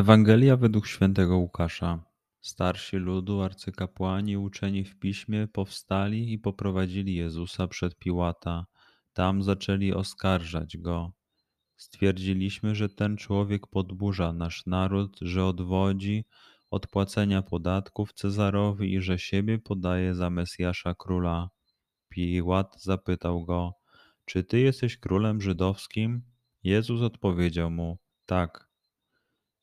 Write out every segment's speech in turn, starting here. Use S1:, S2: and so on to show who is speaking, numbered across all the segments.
S1: Ewangelia według świętego Łukasza. Starsi ludu, arcykapłani, uczeni w piśmie, powstali i poprowadzili Jezusa przed Piłata. Tam zaczęli oskarżać go. Stwierdziliśmy, że ten człowiek podburza nasz naród, że odwodzi od płacenia podatków Cezarowi i że siebie podaje za Mesjasza króla. Piłat zapytał go: Czy ty jesteś królem żydowskim? Jezus odpowiedział mu: Tak.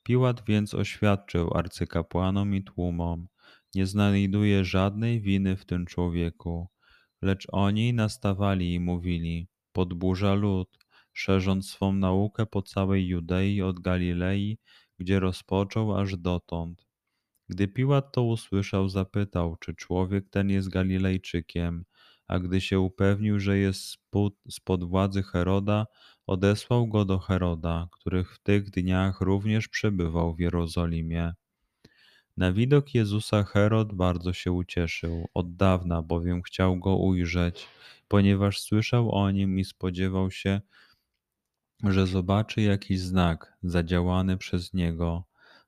S1: Piłat więc oświadczył arcykapłanom i tłumom: Nie znajduję żadnej winy w tym człowieku. Lecz oni nastawali i mówili: Podburza lud, szerząc swą naukę po całej Judei od Galilei, gdzie rozpoczął aż dotąd. Gdy Piłat to usłyszał, zapytał, czy człowiek ten jest Galilejczykiem, a gdy się upewnił, że jest spod władzy Heroda, odesłał go do Heroda, który w tych dniach również przebywał w Jerozolimie. Na widok Jezusa Herod bardzo się ucieszył, od dawna bowiem chciał go ujrzeć, ponieważ słyszał o nim i spodziewał się, że zobaczy jakiś znak zadziałany przez niego.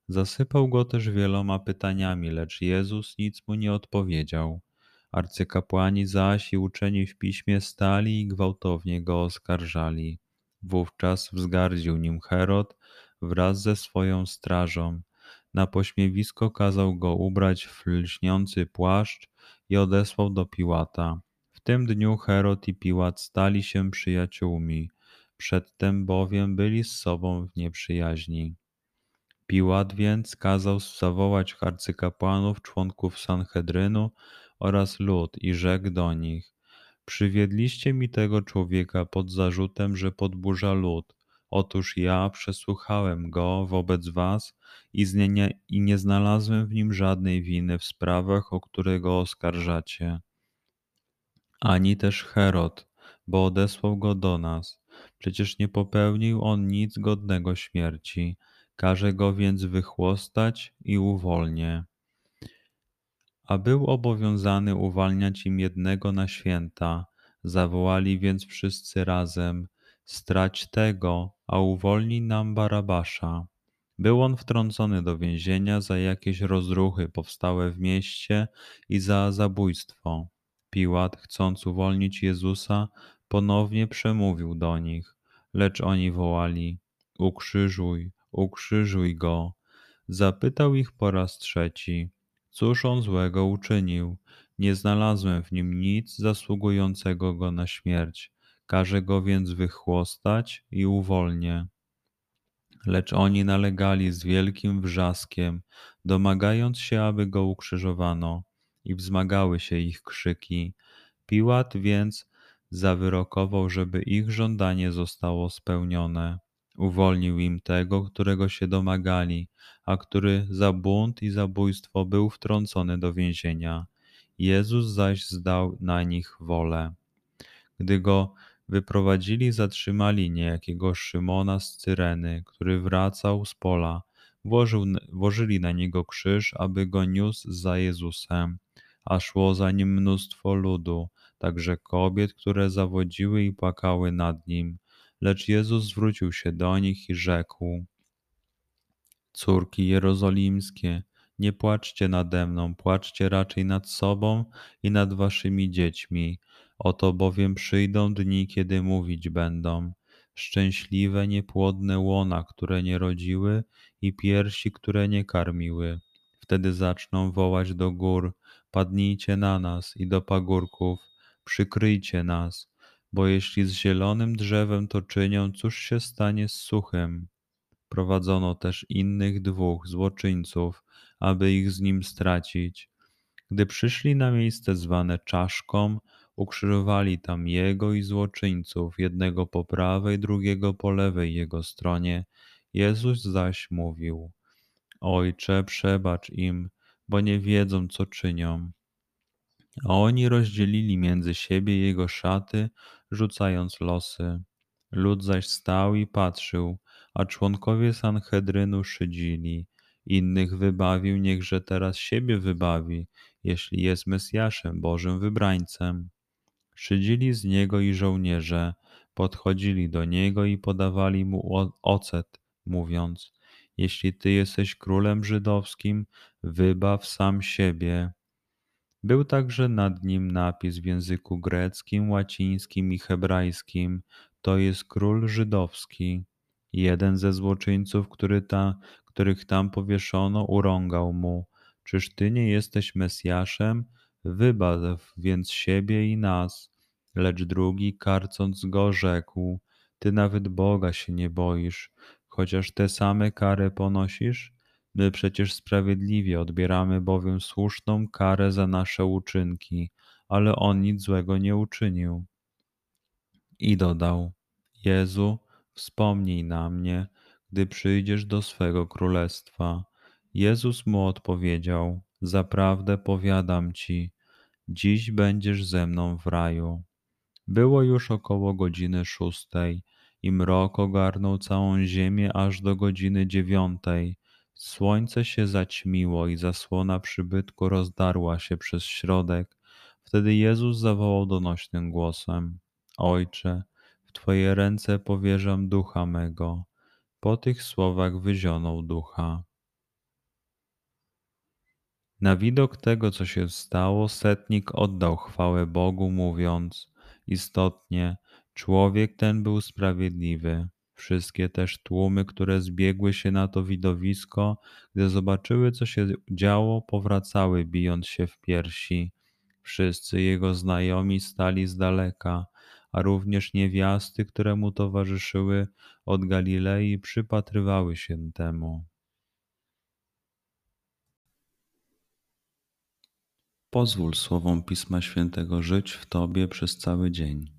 S1: Zasypał go też wieloma pytaniami, lecz Jezus nic mu nie odpowiedział. Arcykapłani zaś i uczeni w piśmie stali i gwałtownie go oskarżali. Wówczas wzgardził nim Herod wraz ze swoją strażą. Na pośmiewisko kazał go ubrać w lśniący płaszcz i odesłał do Piłata. W tym dniu Herod i Piłat stali się przyjaciółmi, przedtem bowiem byli z sobą w nieprzyjaźni. Piłat więc kazał zawołać arcykapłanów, członków Sanhedrynu oraz lud i rzekł do nich: Przywiedliście mi tego człowieka pod zarzutem, że podburza lud. Otóż ja przesłuchałem go wobec was i nie, i nie znalazłem w nim żadnej winy w sprawach, o które go oskarżacie. Ani też Herod, bo odesłał go do nas. Przecież nie popełnił on nic godnego śmierci. Każe go więc wychłostać i uwolnię a był obowiązany uwalniać im jednego na święta. Zawołali więc wszyscy razem: Strać tego, a uwolnij nam Barabasza. Był on wtrącony do więzienia za jakieś rozruchy powstałe w mieście i za zabójstwo. Piłat, chcąc uwolnić Jezusa, ponownie przemówił do nich, lecz oni wołali: Ukrzyżuj, ukrzyżuj go. Zapytał ich po raz trzeci: Cóż on złego uczynił? Nie znalazłem w nim nic zasługującego go na śmierć. Każę go więc wychłostać i uwolnię. Lecz oni nalegali z wielkim wrzaskiem, domagając się, aby go ukrzyżowano, i wzmagały się ich krzyki. Piłat więc zawyrokował, żeby ich żądanie zostało spełnione. Uwolnił im tego, którego się domagali, a który za bunt i zabójstwo był wtrącony do więzienia. Jezus zaś zdał na nich wolę. Gdy go wyprowadzili, zatrzymali niejakiego Szymona z Cyreny, który wracał z pola. Włożył, włożyli na niego krzyż, aby go niósł za Jezusem, a szło za nim mnóstwo ludu, także kobiet, które zawodziły i płakały nad nim. Lecz Jezus zwrócił się do nich i rzekł: Córki jerozolimskie, nie płaczcie nade mną, płaczcie raczej nad sobą i nad waszymi dziećmi. Oto bowiem przyjdą dni, kiedy mówić będą: Szczęśliwe niepłodne łona, które nie rodziły i piersi, które nie karmiły. Wtedy zaczną wołać do gór: Padnijcie na nas i do pagórków, przykryjcie nas, bo jeśli z zielonym drzewem to czynią, cóż się stanie z suchym? Prowadzono też innych dwóch złoczyńców, aby ich z nim stracić. Gdy przyszli na miejsce zwane czaszką, ukrzyżowali tam jego i złoczyńców, jednego po prawej, drugiego po lewej jego stronie. Jezus zaś mówił: Ojcze, przebacz im, bo nie wiedzą, co czynią. A oni rozdzielili między siebie jego szaty, rzucając losy. Lud zaś stał i patrzył, a członkowie Sanhedrynu szydzili. Innych wybawił, niechże teraz siebie wybawi, jeśli jest Mesjaszem, Bożym wybrańcem. Szydzili z niego i żołnierze, podchodzili do niego i podawali mu ocet, mówiąc: Jeśli ty jesteś królem żydowskim, wybaw sam siebie. Był także nad nim napis w języku greckim, łacińskim i hebrajskim: To jest król żydowski. Jeden ze złoczyńców, który ta, których tam powieszono, urągał mu: Czyż ty nie jesteś Mesjaszem? Wybaw więc siebie i nas. Lecz drugi, karcąc go, rzekł: Ty nawet Boga się nie boisz, chociaż te same kary ponosisz? My przecież sprawiedliwie odbieramy bowiem słuszną karę za nasze uczynki, ale on nic złego nie uczynił. I dodał: Jezu, wspomnij na mnie, gdy przyjdziesz do swego królestwa. Jezus mu odpowiedział: Zaprawdę powiadam ci, dziś będziesz ze mną w raju. Było już około godziny szóstej i mrok ogarnął całą ziemię aż do godziny dziewiątej. Słońce się zaćmiło i zasłona przybytku rozdarła się przez środek. Wtedy Jezus zawołał donośnym głosem: Ojcze, w Twoje ręce powierzam ducha mego. Po tych słowach wyzionął ducha. Na widok tego, co się stało, setnik oddał chwałę Bogu, mówiąc: Istotnie, człowiek ten był sprawiedliwy. Wszystkie też tłumy, które zbiegły się na to widowisko, gdy zobaczyły, co się działo, powracały, bijąc się w piersi. Wszyscy jego znajomi stali z daleka, a również niewiasty, które mu towarzyszyły od Galilei, przypatrywały się temu. Pozwól słowom Pisma Świętego żyć w Tobie przez cały dzień.